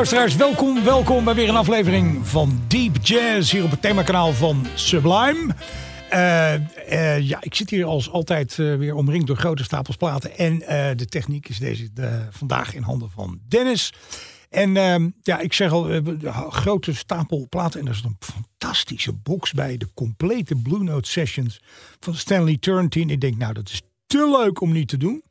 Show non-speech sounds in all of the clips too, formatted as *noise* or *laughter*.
Luisteraars, welkom, welkom bij weer een aflevering van Deep Jazz hier op het themakanaal van Sublime. Eh, eh, ja, ik zit hier als altijd eh, weer omringd door grote stapels platen. En de techniek is deze de- vandaag in handen van Dennis. En ehm, ja, ik zeg al, grote stapel platen. En er is een fantastische box bij. De complete Blue Note Sessions van Stanley Turrentine. Ik denk, nou, dat is te leuk om niet te doen.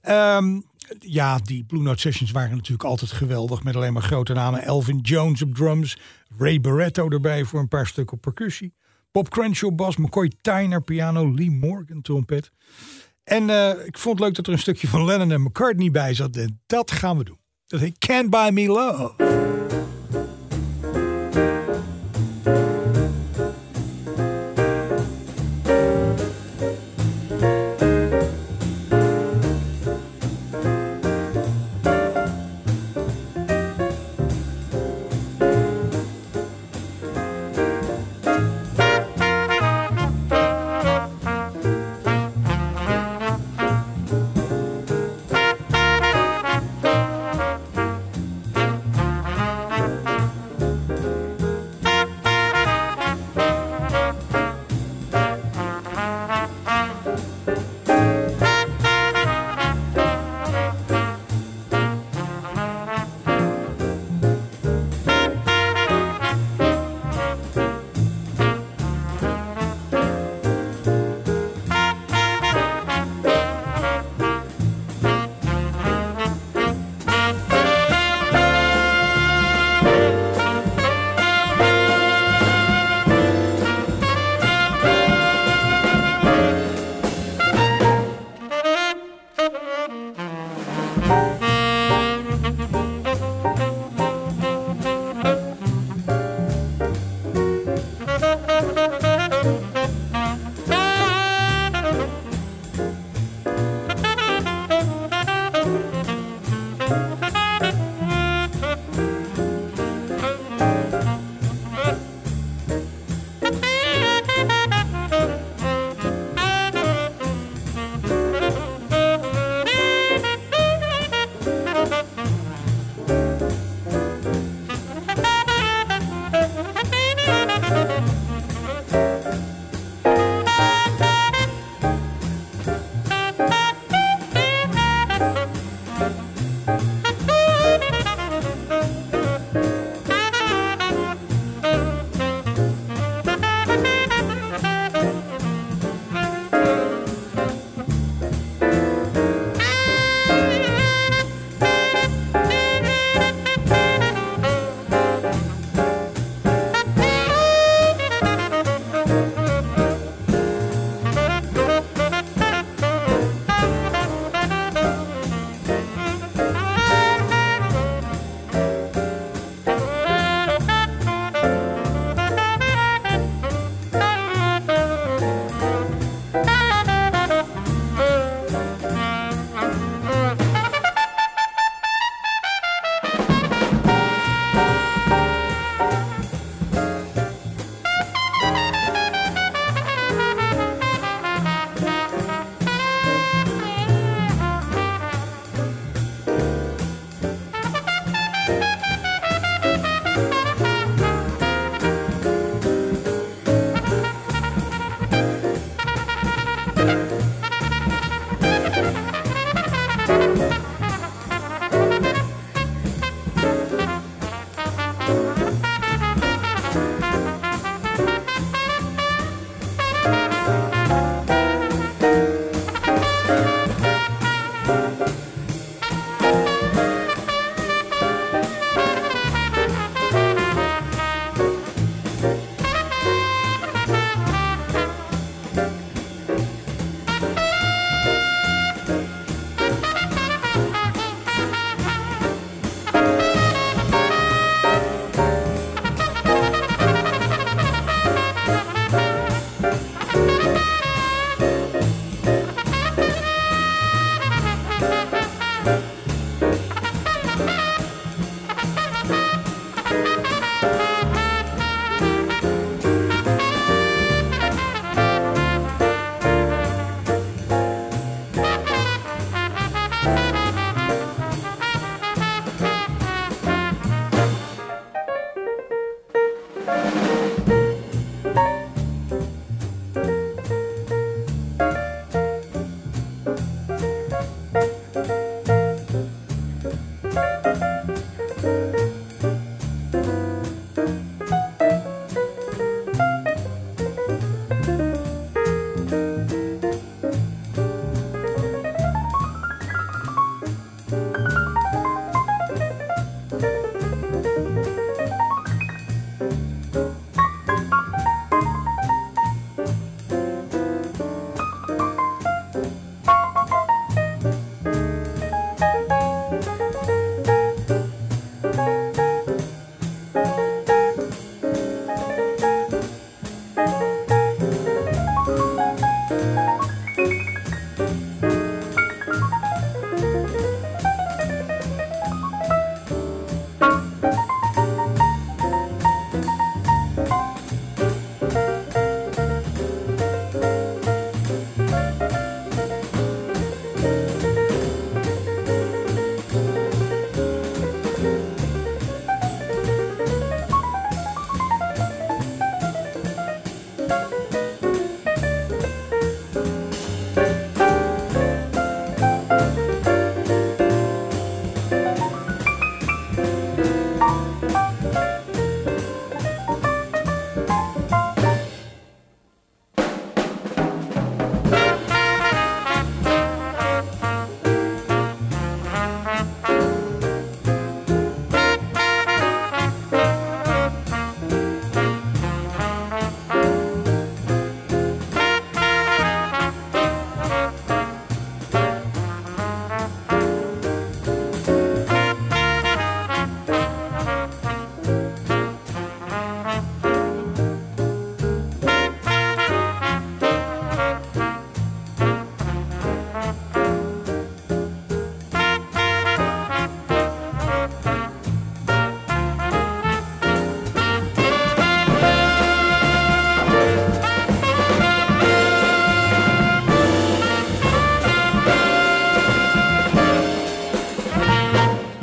Ehm, ja, die Blue Note Sessions waren natuurlijk altijd geweldig. Met alleen maar grote namen. Elvin Jones op drums. Ray Barretto erbij voor een paar stukken percussie. Bob Crenshaw bas. McCoy Tyner piano. Lee Morgan trompet. En eh, ik vond het leuk dat er een stukje van Lennon en McCartney bij zat. En dat gaan we doen. Dat heet Can't Buy Me Love.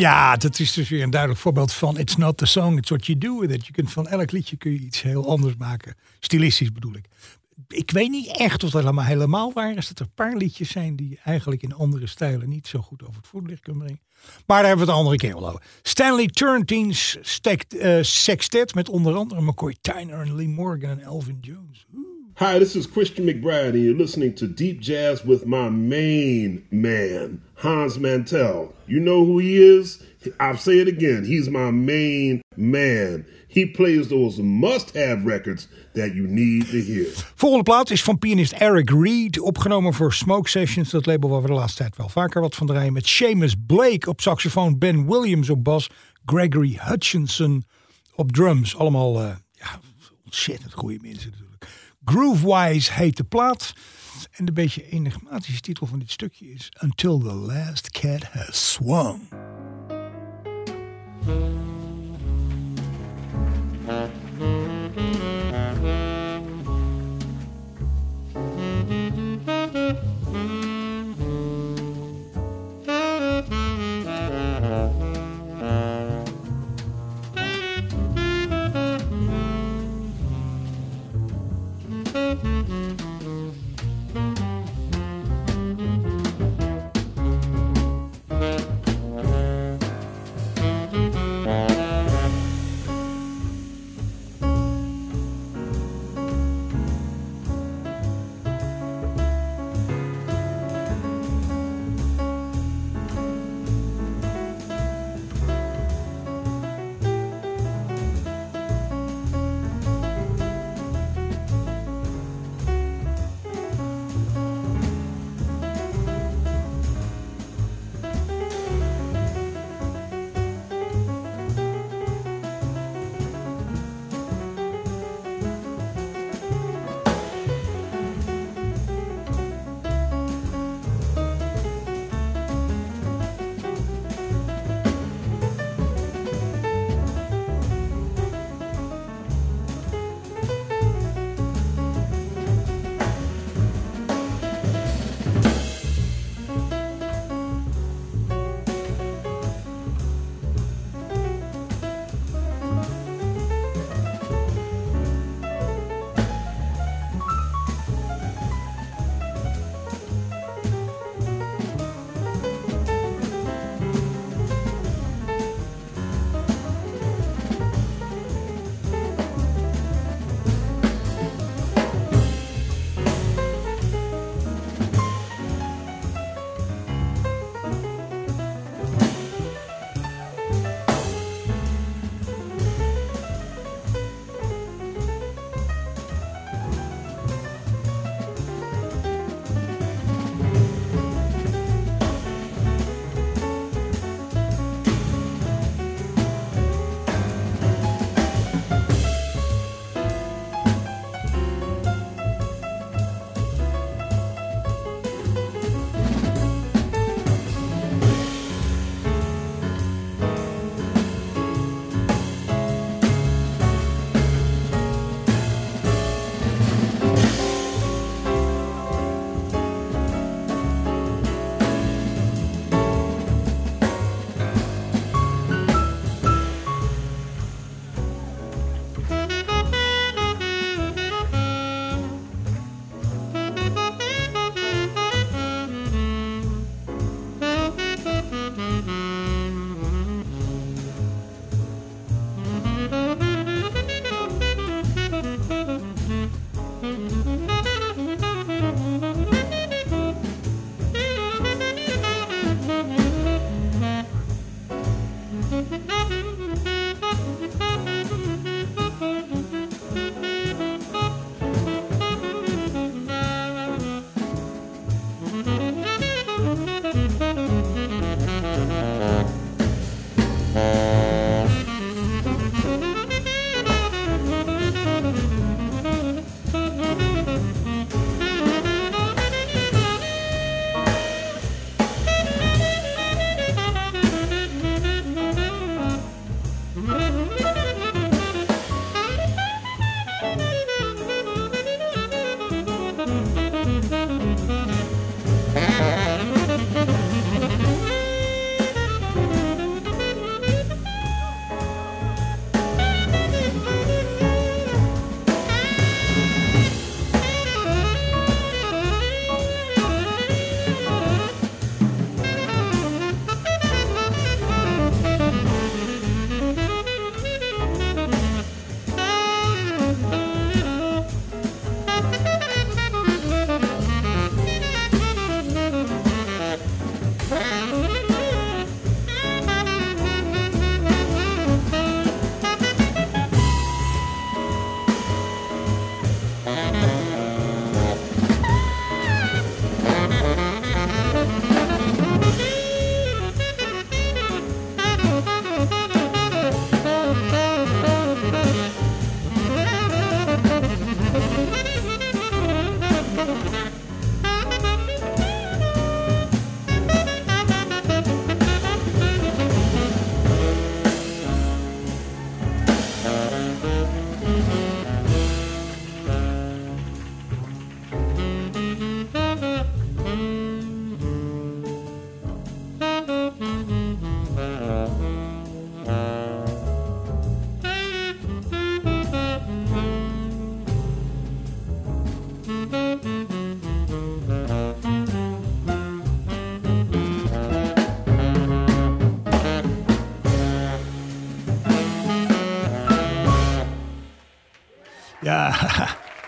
Ja, dat is dus weer een duidelijk voorbeeld van It's not the song, it's what you do with it. Je kunt van elk liedje kun je iets heel anders maken. Stilistisch bedoel ik. Ik weet niet echt of dat helemaal, helemaal waar is. Dat er een paar liedjes zijn die eigenlijk in andere stijlen niet zo goed over het voetlicht kunnen brengen. Maar daar hebben we het een andere keer wel over. Stanley Turntine's uh, Sextet met onder andere McCoy Tyner en Lee Morgan en Elvin Jones. Hi, this is Christian McBride, and you're listening to Deep Jazz with my main man, Hans Mantel. You know who he is? I'll say it again. He's my main man. He plays those must-have records that you need to hear. Volgende plaat is van pianist Eric Reed, opgenomen voor Smoke Sessions, dat label waar we de laatste tijd wel vaker wat van draaien, met Seamus Blake op saxofoon, Ben Williams op bas, Gregory Hutchinson op drums. Allemaal uh, ja, ontzettend goede mensen. Groovewise heet de plaat. En de beetje enigmatische titel van dit stukje is Until the Last Cat Has Swung.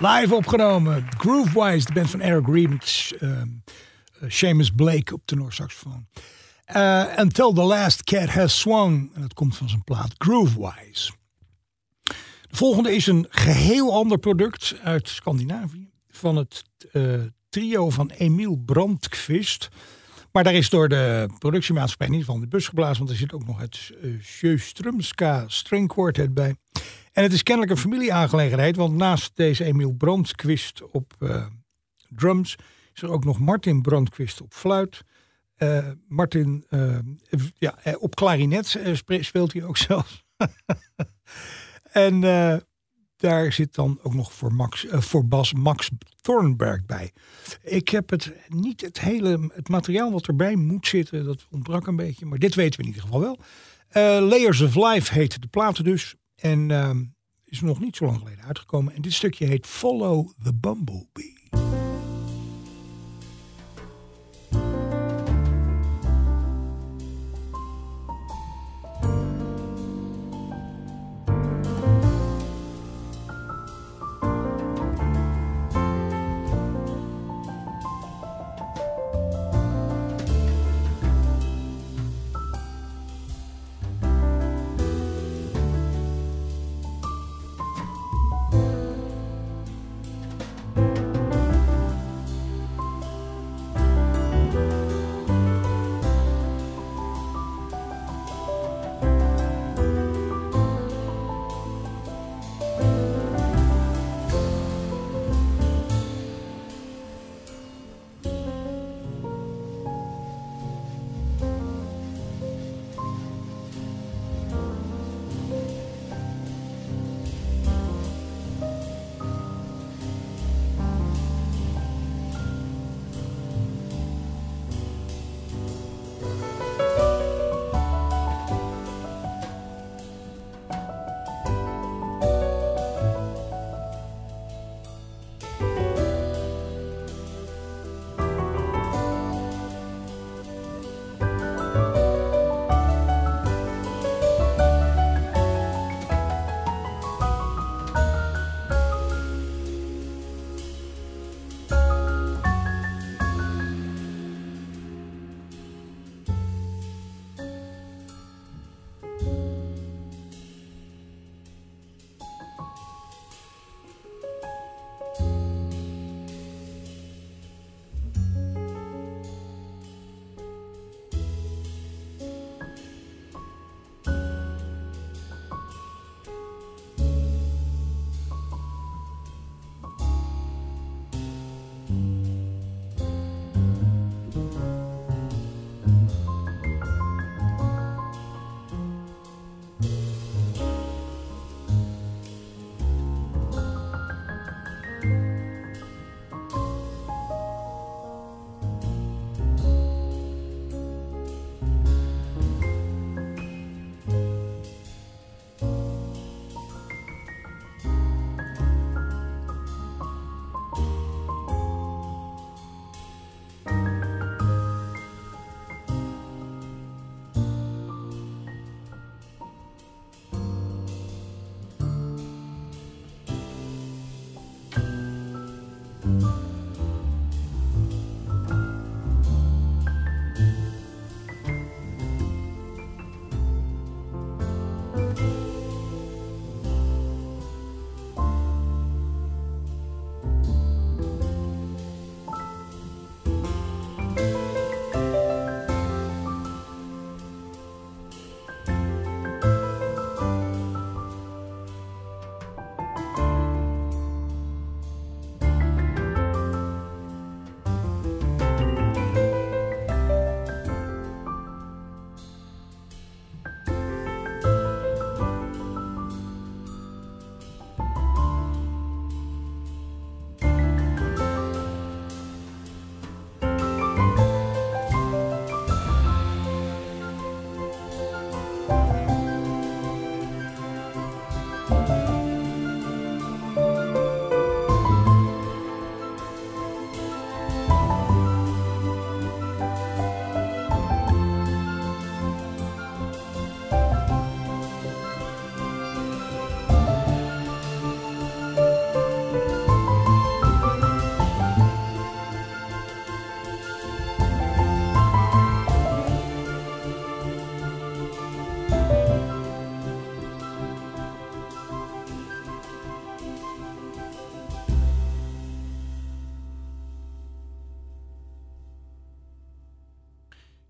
Live opgenomen. Groovewise, de band van Eric Reed. ehm, eh, Seamus Blake op tenorsaxofoon. Eh Until the Last Cat Has Swung. En dat komt van zijn plaat Groovewise. De volgende is een geheel ander product uit Scandinavië. Van het eh, trio van Emiel Brandqvist. Maar daar is door de productiemaatschappij niet van de bus geblazen. Want er zit ook nog het uh, Sjöströmska String Quartet bij. En het is kennelijk een familieaangelegenheid. Want naast deze Emiel Brandqvist op eh, drums... is er ook nog Martin Brandqvist op fluit. Eh, Martin eh, ja, op klarinet spe- speelt hij ook *laughs* zelfs. en daar zit dan ook nog voor, Max, voor Bas Max Thornberg bij. Ik heb het niet het hele het materiaal wat erbij moet zitten, dat ontbrak een beetje. Maar dit weten we in ieder geval wel. Layers of Life heet de platen dus. En ehm, is nog niet zo lang geleden uitgekomen. En dit stukje heet Follow the Bumblebee.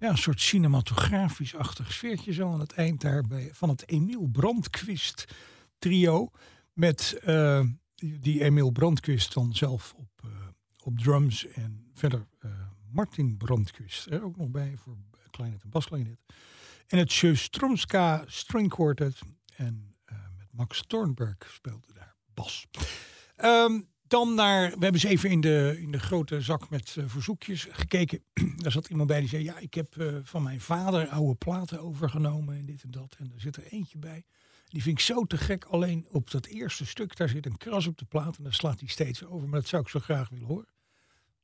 Ja, een soort cinematografisch-achtig sfeertje zo aan het eind daarbij van het Emiel Brandquist trio. Met uh, die Emiel Brandquist dan zelf op, uh, op drums en verder uh, Martin Brandquist er ook nog bij voor klarinet en basklarinet. En het Sjöstromska String Quartet en met Max Thornberg speelde daar bas. Um, dan naar, we hebben eens even in de, in de grote zak met uh, verzoekjes gekeken. *clears throat* Daar zat iemand bij die zei, ja, ik heb uh, van mijn vader oude platen overgenomen en dit en dat. En er zit er eentje bij. Die vind ik zo te gek. Alleen op dat eerste stuk, daar zit een kras op de plaat en daar slaat hij steeds over. Maar dat zou ik zo graag willen horen.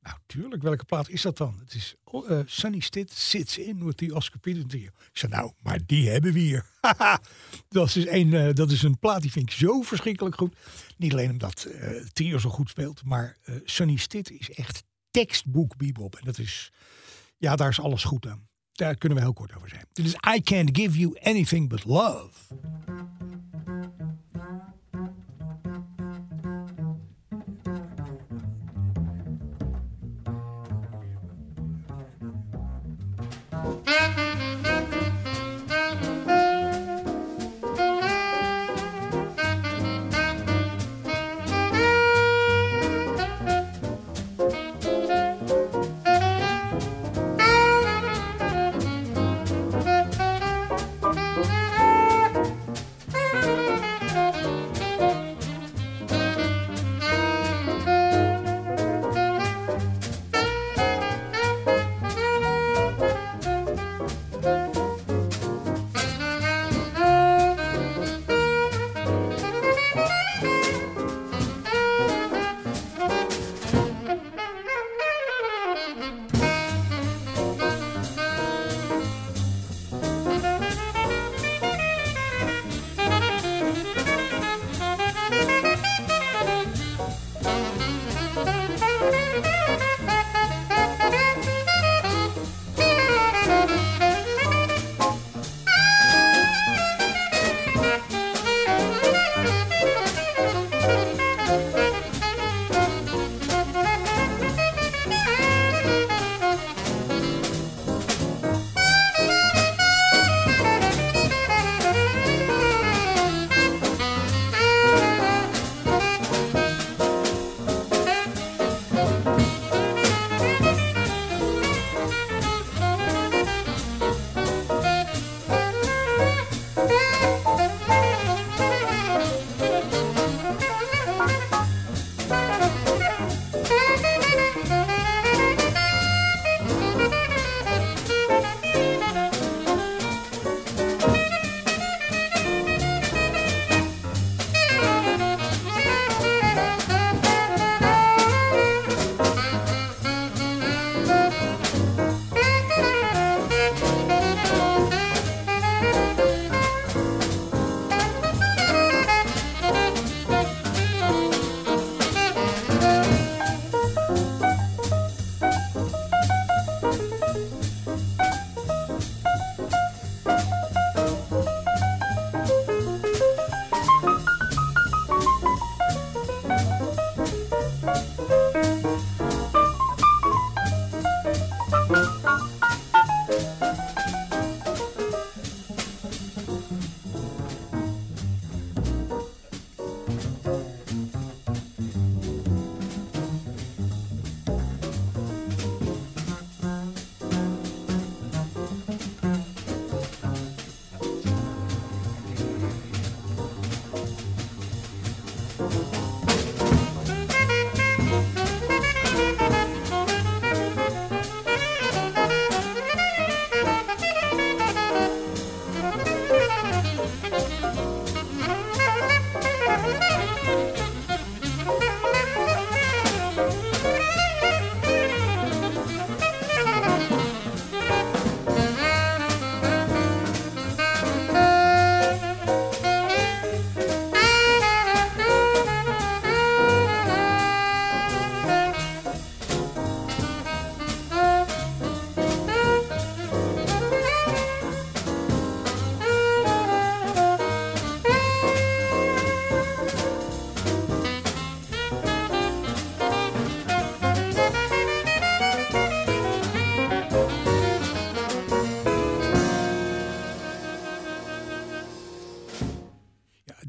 Nou, tuurlijk. Welke plaat is dat dan? Het is uh, Sunny Stitt Sits In with the Oscar Peterson. Ik zei, nou, maar die hebben we hier. *laughs* dat, is een, uh, dat is een plaat die vind ik zo verschrikkelijk goed. Niet alleen omdat uh, trio zo goed speelt, maar Sunny Stitt is echt tekstboek bebop. En dat is, ja, daar is alles goed aan. Daar kunnen we heel kort over zijn. Dit is I Can't Give You Anything But Love.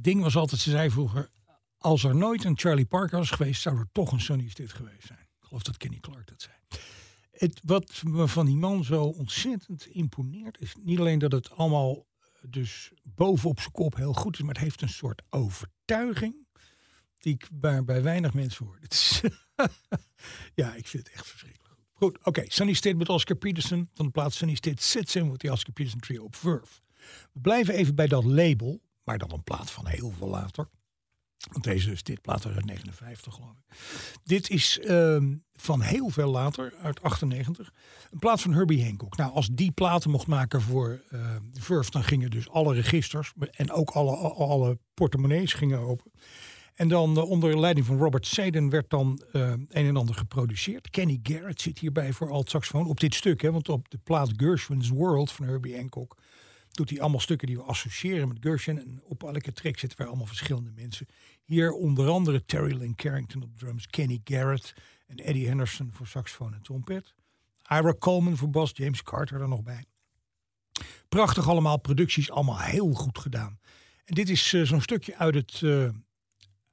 Ding was altijd, ze zei vroeger, als er nooit een Charlie Parker was geweest, zou er toch een Sonny Stitt geweest zijn. Ik geloof dat Kenny Clark dat zei. Het, wat me van die man zo ontzettend imponeert, is niet alleen dat het allemaal eh, dus bovenop zijn kop heel goed is, maar het heeft een soort overtuiging die ik bij, bij weinig mensen hoor. Is *laughs* ja, ik vind het echt verschrikkelijk goed. Oké. Okay. Sunny State met Oscar Peterson. Van de plaats Sunny State Sits in wordt die Oscar Peterson trio op Verve. We blijven even bij dat label, maar dan een plaat van heel veel later. Want deze is dit plaat uit 59 geloof ik. Dit is uh, van heel veel later, uit 98. Een plaat van Herbie Hancock. Nou, als die platen mocht maken voor uh, Verve, dan gingen dus alle registers en ook alle, alle portemonnees gingen open. En dan uh, onder leiding van Robert Seiden werd dan uh, een en ander geproduceerd. Kenny Garrett zit hierbij voor alt saxofoon op dit stuk. Hè, want op de plaat Gershwin's World van Herbie Hancock doet hij allemaal stukken die we associëren met Gershwin. En op elke track zitten weer allemaal verschillende mensen. Hier onder andere Terry Lynn Carrington op drums, Kenny Garrett en Eddie Henderson voor saxofoon en trompet. Ira Coleman voor bas, James Carter er nog bij. Prachtig allemaal, producties allemaal heel goed gedaan. En dit is uh, zo'n stukje uit het, uh,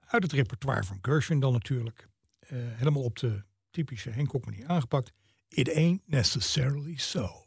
uit het repertoire van Gershwin dan natuurlijk. Uh, helemaal op de typische Hancock manier aangepakt. It ain't necessarily so.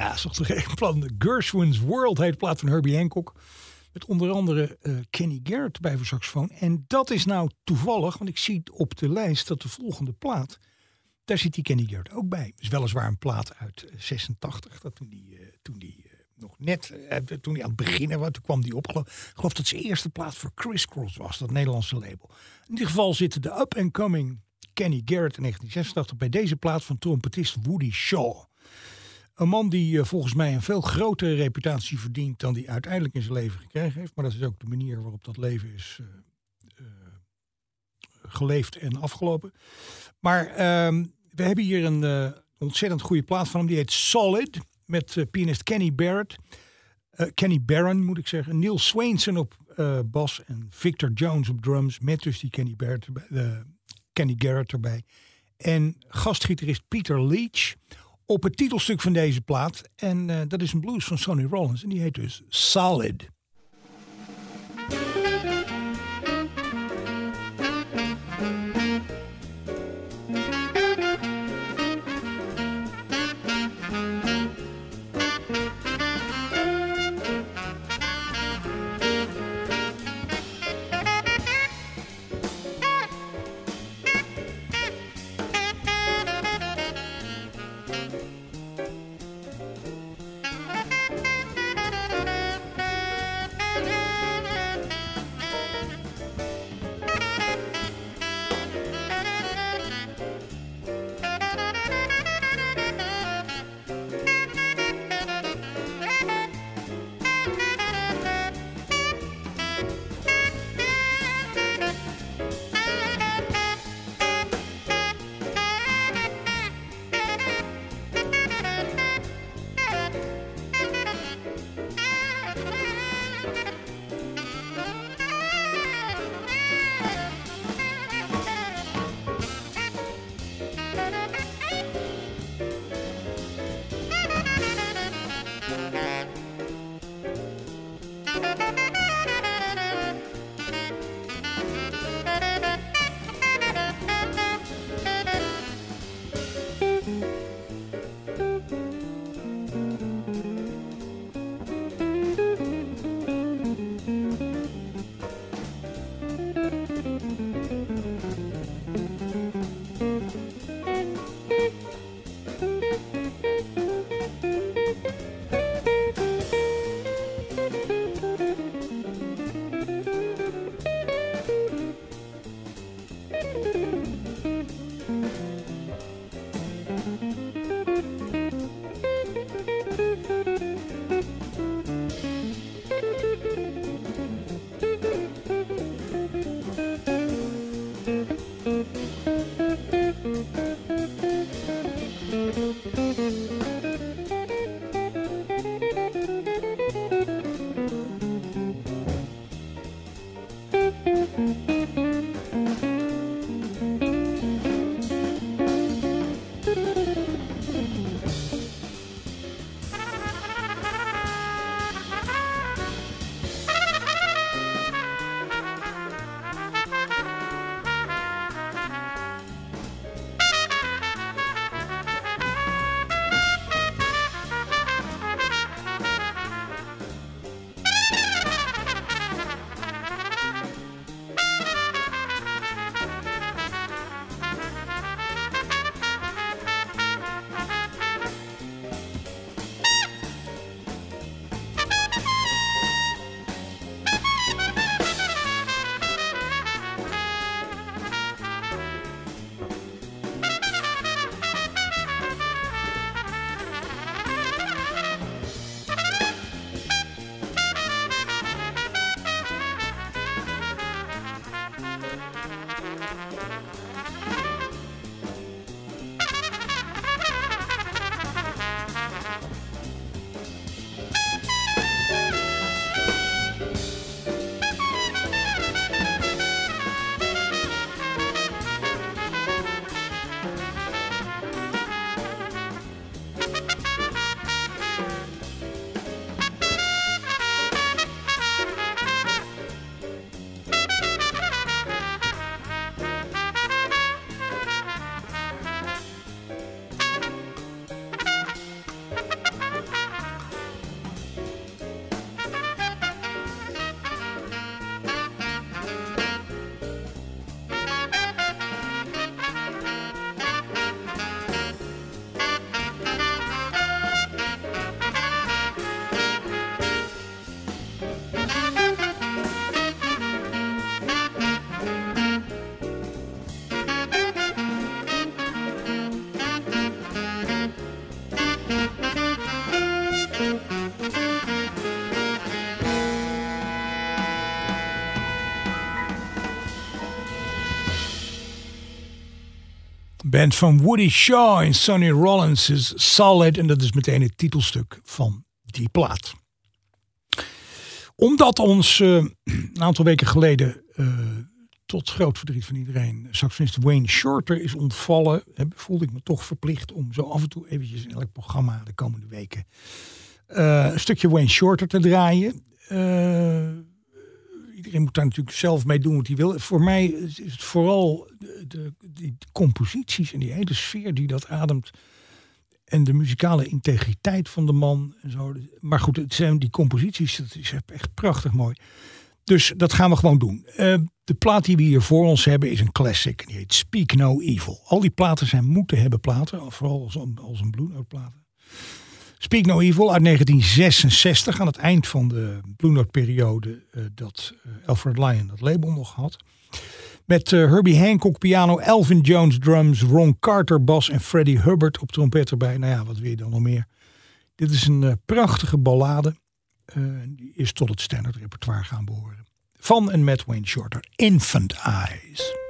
Ja, zoals een plan. Gershwin's World heet plaat van Herbie Hancock. Met onder andere eh, Kenny Garrett bij voor saxofoon. En dat is nou toevallig, want ik zie op de lijst dat de volgende plaat... daar zit die Kenny Garrett ook bij. Dus weliswaar een plaat uit eh, 86. Dat toen die, eh, toen die eh, nog net, eh, toen hij aan het beginnen was, toen kwam die op. Ik geloof dat zijn eerste plaat voor Criss Cross was, dat Nederlandse label. In ieder geval zitten de up-and-coming Kenny Garrett in 1986 bij deze plaat van trompetist Woody Shaw. Een man die eh, volgens mij een veel grotere reputatie verdient dan hij uiteindelijk in zijn leven gekregen heeft. Maar dat is ook de manier waarop dat leven is eh, eh, geleefd en afgelopen. Maar ehm, we hebben hier een ontzettend goede plaat van hem. Die heet Solid. Met pianist Kenny Barrett. Kenny Barron moet ik zeggen. Neil Swainson op eh, bas. En Victor Jones op drums. Met dus die Kenny, Barrett Kenny Garrett erbij. En gastgitarist Peter Leach op het titelstuk van deze plaat. En eh, dat is een blues van Sonny Rollins. En die heet dus Solid. Band van Woody Shaw en Sonny Rollins is Solid. En dat is meteen het titelstuk van die plaat. Omdat ons uh, een aantal weken geleden, uh, tot groot verdriet van iedereen, saxofonist Wayne Shorter is ontvallen, voelde ik me toch verplicht om zo af en toe eventjes in elk programma de komende weken uh, een stukje Wayne Shorter te draaien iedereen moet daar natuurlijk zelf mee doen wat hij wil. Voor mij is het vooral de, de, die composities en die hele sfeer die dat ademt. En de muzikale integriteit van de man. En zo. Maar goed, het zijn die composities, dat is echt prachtig mooi. Dus dat gaan we gewoon doen. Uh, de plaat die we hier voor ons hebben is een classic. Die heet Speak No Evil. Al die platen zijn moeten hebben platen. Vooral als, als een Blue Note platen. Speak No Evil uit 1966, aan het eind van de Blue Note periode uh, dat uh, Alfred Lion dat label nog had. Met uh, Herbie Hancock piano, Elvin Jones drums, Ron Carter bas en Freddie Hubbard op trompet erbij. Nou ja, wat wil je dan nog meer? Dit is een prachtige ballade. die is tot het standard repertoire gaan behoren. Van en met Wayne Shorter, Infant Eyes.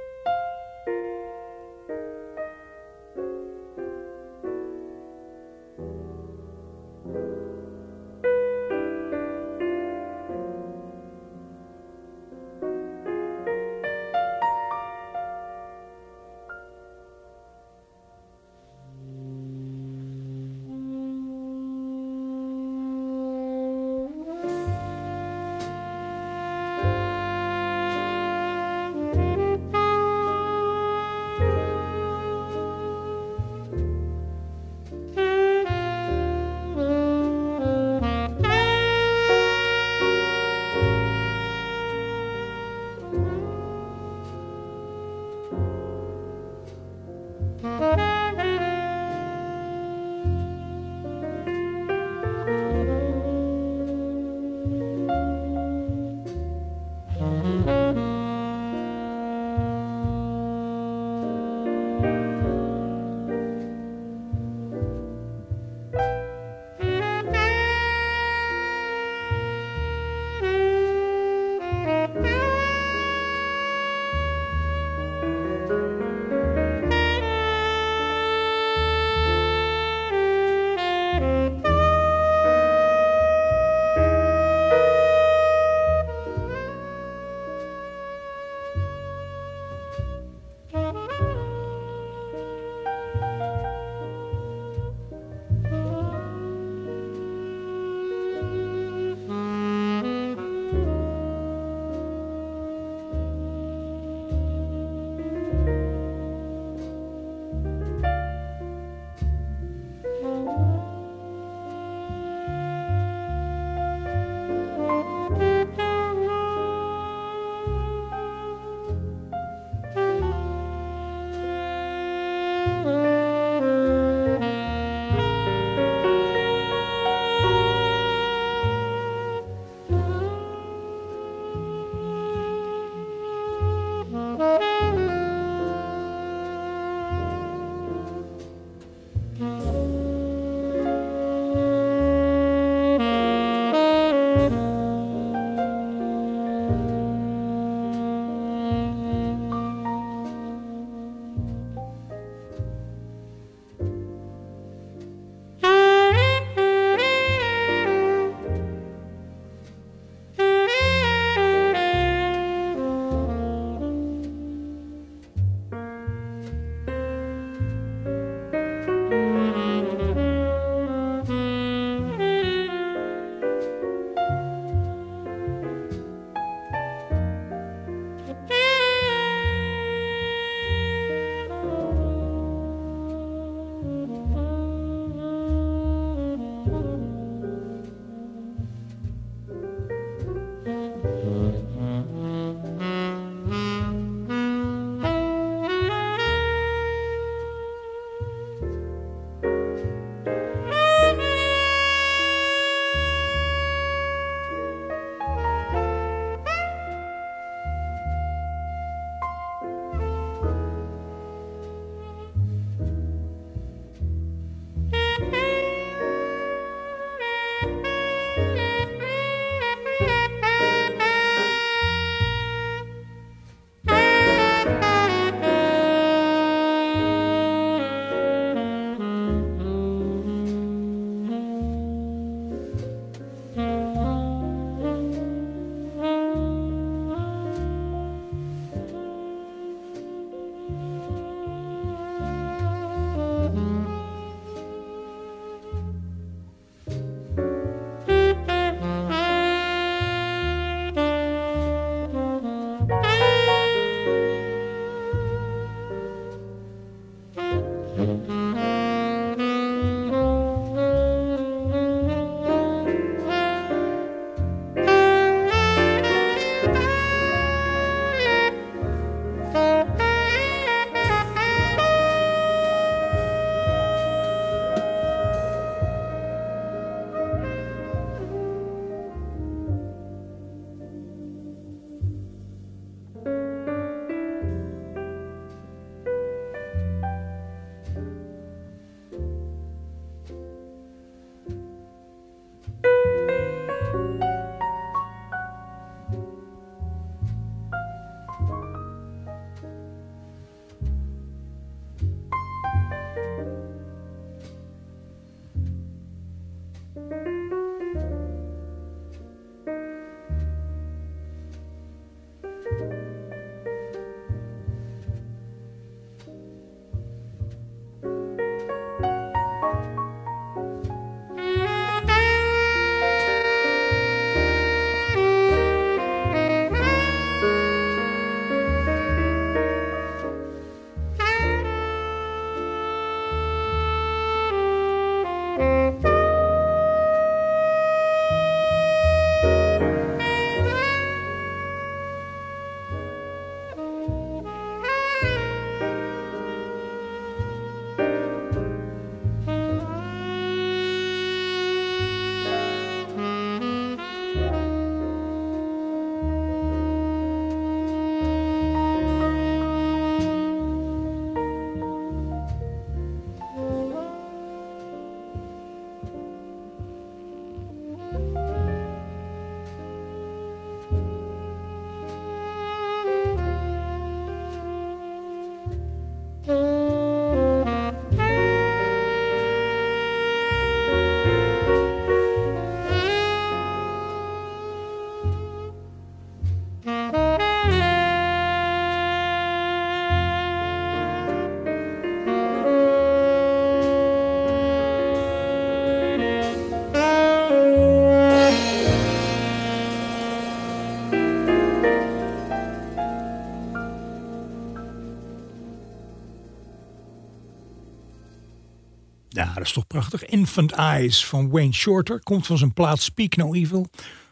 Dat is toch prachtig. Infant Eyes van Wayne Shorter. Komt van zijn plaat Speak No Evil.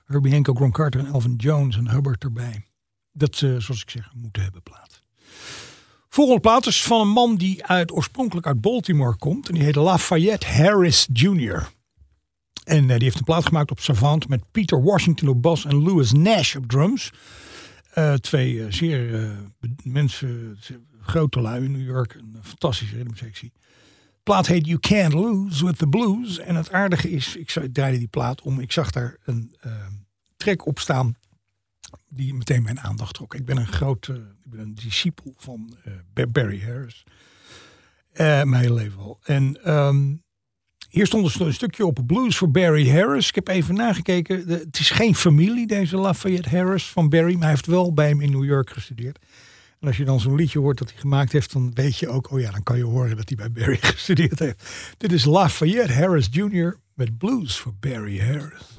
Herbie Hancock, Ron Carter en Elvin Jones en Hubbard erbij. Dat, uh, zoals ik zeg, moeten hebben plaat. Volgende plaat is van een man die uit, oorspronkelijk uit Baltimore komt. En die heet Lafayette Harris Jr. En uh, die heeft een plaat gemaakt op Savant met Peter Washington op bas en Louis Nash op drums. Uh, twee zeer mensen, grote lui in New York. Een fantastische ritmesectie plaat heet You Can't Lose with the Blues. En het aardige is, ik draaide die plaat om. Ik zag daar een uh, track op staan die meteen mijn aandacht trok. Ik ben een grote, ik ben een discipel van uh, Barry Harris. Uh, mijn hele leven al. En um, hier stond een stukje op blues voor Barry Harris. Ik heb even nagekeken. Het is geen familie, deze Lafayette Harris van Barry. Maar hij heeft wel bij hem in New York gestudeerd. En als je dan zo'n liedje hoort dat hij gemaakt heeft, dan weet je ook, oh ja, dan kan je horen dat hij bij Barry *laughs* gestudeerd heeft. Dit is Lafayette Harris Jr. met blues voor Barry Harris.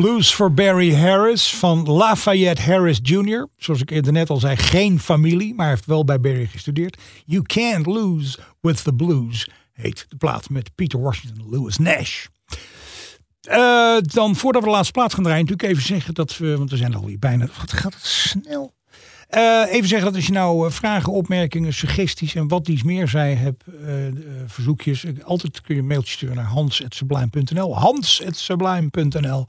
Blues for Barry Harris van Lafayette Harris Jr. Zoals ik eerder net al zei, geen familie, maar heeft wel bij Barry gestudeerd. You Can't Lose with the Blues heet de plaat met Peter Washington Lewis Nash. Uh, dan voordat we de laatste plaat gaan draaien, natuurlijk even zeggen dat we, want we zijn alweer bijna, wat gaat het snel? Uh, even zeggen dat als je nou vragen, opmerkingen, suggesties en wat iets meer zij hebt, verzoekjes, altijd kun je een mailtje sturen naar hans.sublime.nl. Hans.sublime.nl.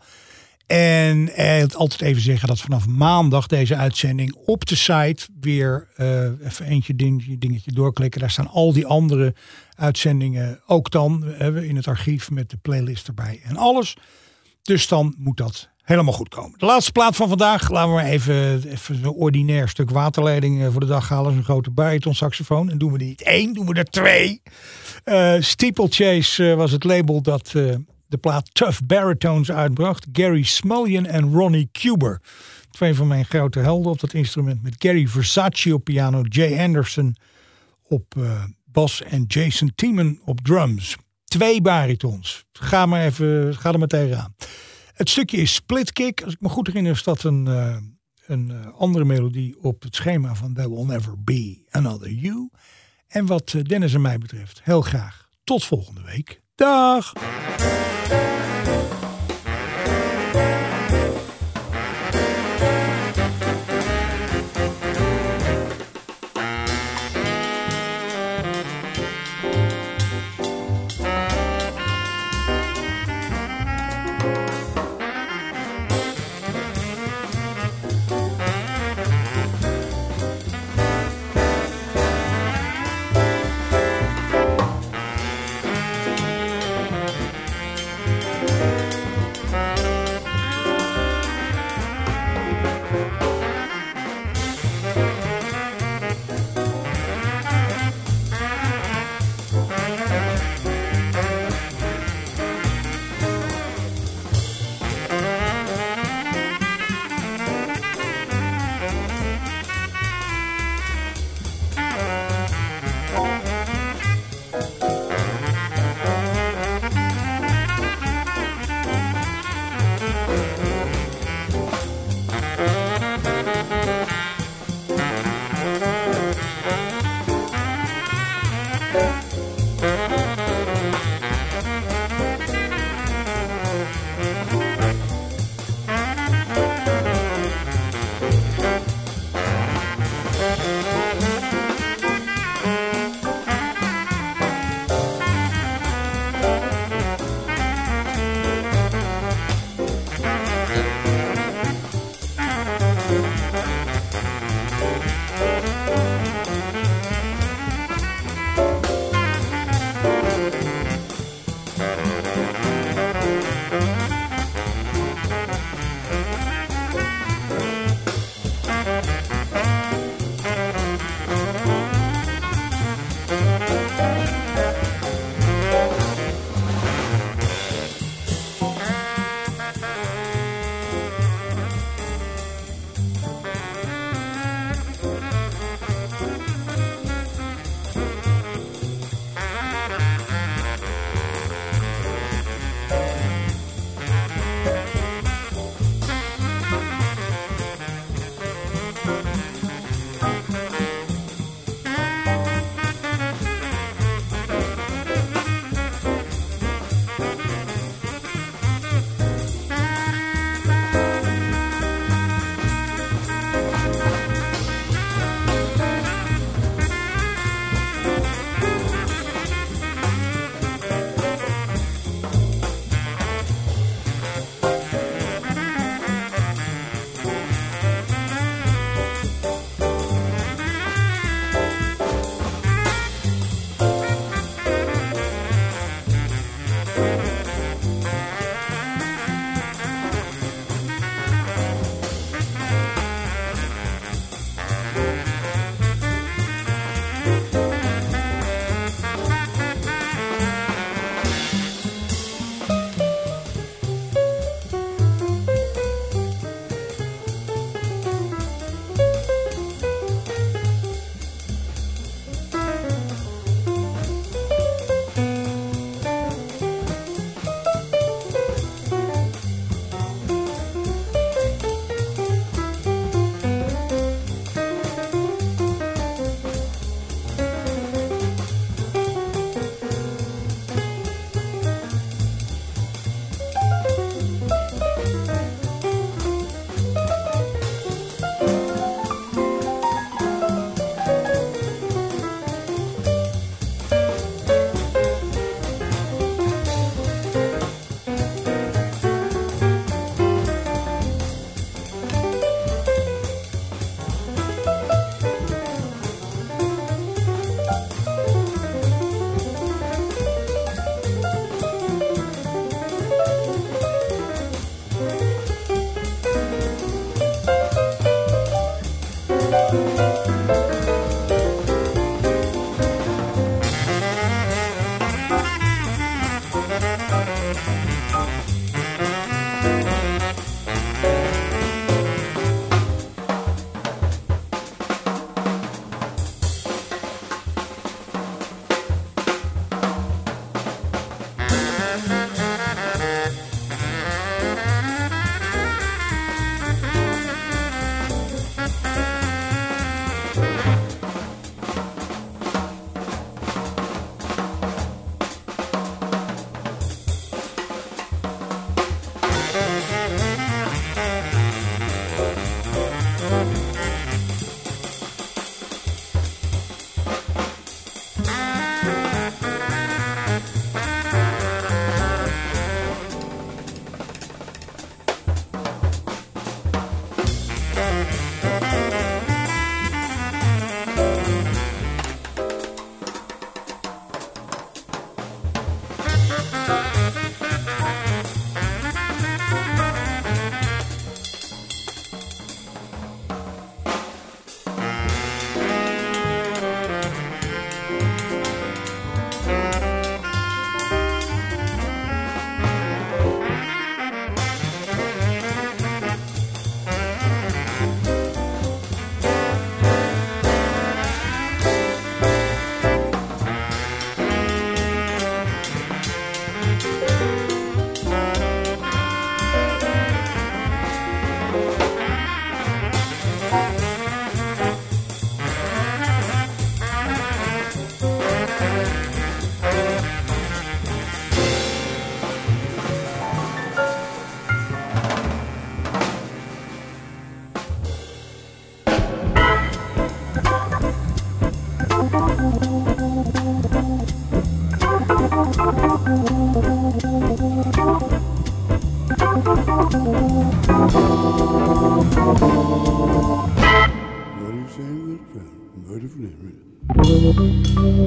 En eh, altijd even zeggen dat vanaf maandag deze uitzending op de site weer uh, even eentje dingetje, doorklikken. Daar staan al die andere uitzendingen ook dan hebben we in het archief met de playlist erbij en alles. Dus dan moet dat helemaal goed komen. De laatste plaat van vandaag. Laten we maar even, even een ordinair stuk waterleiding eh, voor de dag halen. Een grote bariton saxofoon. En doen we niet één, doen we er twee. Uh, Steeplechase was het label dat de plaat Tough Baritones uitbracht. Gary Smullian en Ronnie Cuber. Twee van mijn grote helden op dat instrument. Met Gary Versace op piano, Jay Anderson op uh, bas en Jason Tiemann op drums. Twee baritons. Ga maar even, ga er meteen aan. Het stukje is Split Kick. Als ik me goed herinner is dat een, uh, een uh, andere melodie op het schema van There Will Never Be Another You. En wat Dennis en mij betreft, heel graag tot volgende week. Dag! Bye.